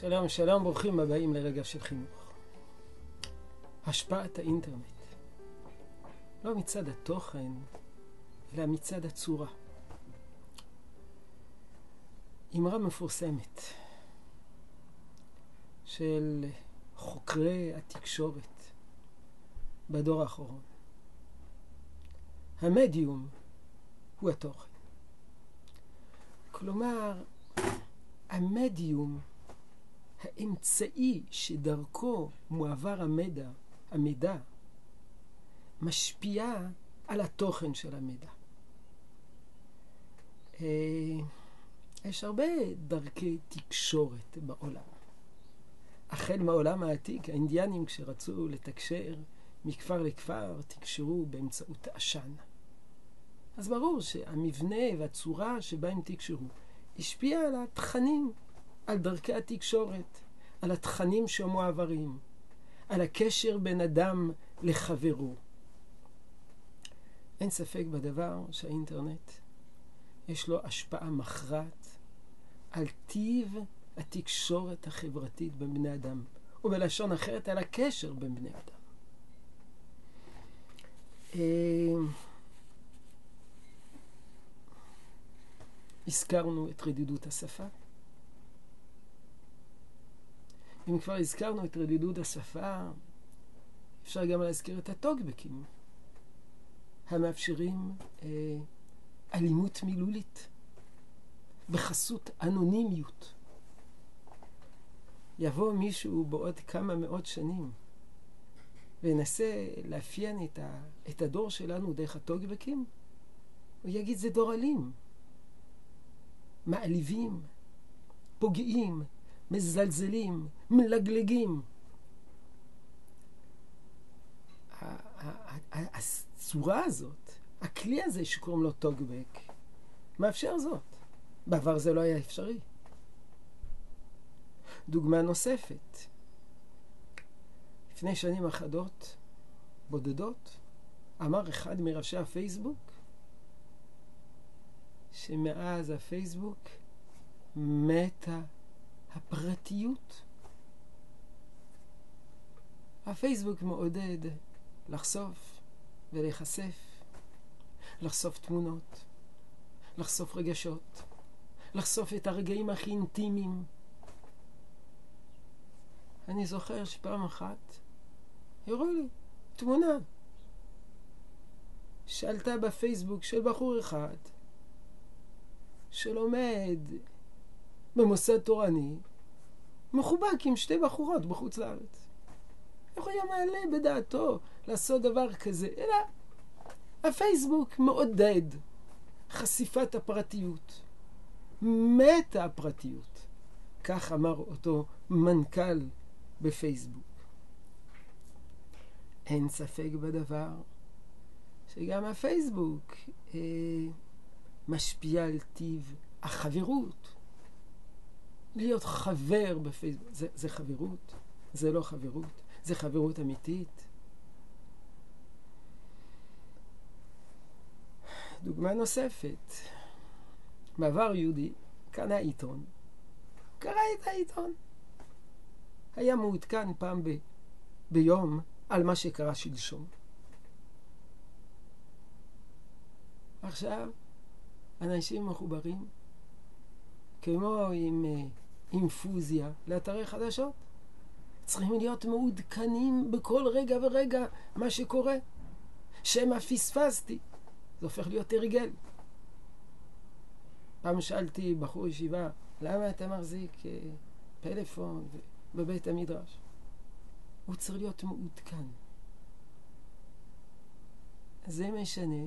שלום, שלום, ברוכים הבאים לרגע של חינוך. השפעת האינטרנט. לא מצד התוכן, אלא מצד הצורה. אמרה מפורסמת של חוקרי התקשורת בדור האחרון. המדיום הוא התוכן. כלומר, המדיום האמצעי שדרכו מועבר המידע, המידע משפיע על התוכן של המידע. אה, יש הרבה דרכי תקשורת בעולם. החל מהעולם העתיק, האינדיאנים כשרצו לתקשר מכפר לכפר, תקשרו באמצעות עשן. אז ברור שהמבנה והצורה שבה הם תקשרו השפיע על התכנים על דרכי התקשורת, על התכנים שמועברים, על הקשר בין אדם לחברו. אין ספק בדבר שהאינטרנט יש לו השפעה מכרעת על טיב התקשורת החברתית בין בני אדם, ובלשון אחרת על הקשר בין בני אדם. אה, הזכרנו את רדידות השפה. אם כבר הזכרנו את רדידות השפה, אפשר גם להזכיר את הטוקבקים, המאפשרים אה, אלימות מילולית בחסות אנונימיות. יבוא מישהו בעוד כמה מאות שנים וינסה לאפיין את, ה, את הדור שלנו דרך הטוקבקים, הוא יגיד זה דור אלים, מעליבים, פוגעים, מזלזלים, מלגלגים. הצורה הזאת, הכלי הזה שקוראים לו טוקבק, מאפשר זאת. בעבר זה לא היה אפשרי. דוגמה נוספת, לפני שנים אחדות, בודדות, אמר אחד מראשי הפייסבוק, שמאז הפייסבוק מתה הפרטיות. הפייסבוק מעודד לחשוף ולהיחשף, לחשוף תמונות, לחשוף רגשות, לחשוף את הרגעים הכי אינטימיים. אני זוכר שפעם אחת הראו לי תמונה שעלתה בפייסבוק של בחור אחד שלומד במוסד תורני, מחובק עם שתי בחורות בחוץ לארץ. איך היה מעלה בדעתו לעשות דבר כזה? אלא הפייסבוק מעודד חשיפת הפרטיות. מתה הפרטיות. כך אמר אותו מנכ"ל בפייסבוק. אין ספק בדבר שגם הפייסבוק אה, משפיע על טיב החברות. להיות חבר בפייסבוק, זה, זה חברות? זה לא חברות? זה חברות אמיתית? דוגמה נוספת, בעבר יהודי קנה עיתון, קרא את העיתון. היה מעודכן פעם ב, ביום על מה שקרה שלשום. עכשיו, אנשים מחוברים, כמו עם אה, אינפוזיה לאתרי חדשות. צריכים להיות מעודכנים בכל רגע ורגע מה שקורה. שמא פספסתי. זה הופך להיות הרגל. פעם שאלתי בחור ישיבה, למה אתה מחזיק אה, פלאפון בבית המדרש? הוא צריך להיות מעודכן. זה משנה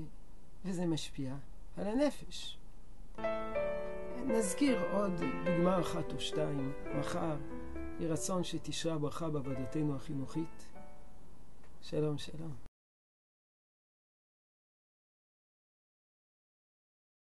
וזה משפיע על הנפש. נזכיר עוד דוגמה אחת או שתיים מחר. יהי רצון שתשרה ברכה בעבודתנו החינוכית. שלום, שלום.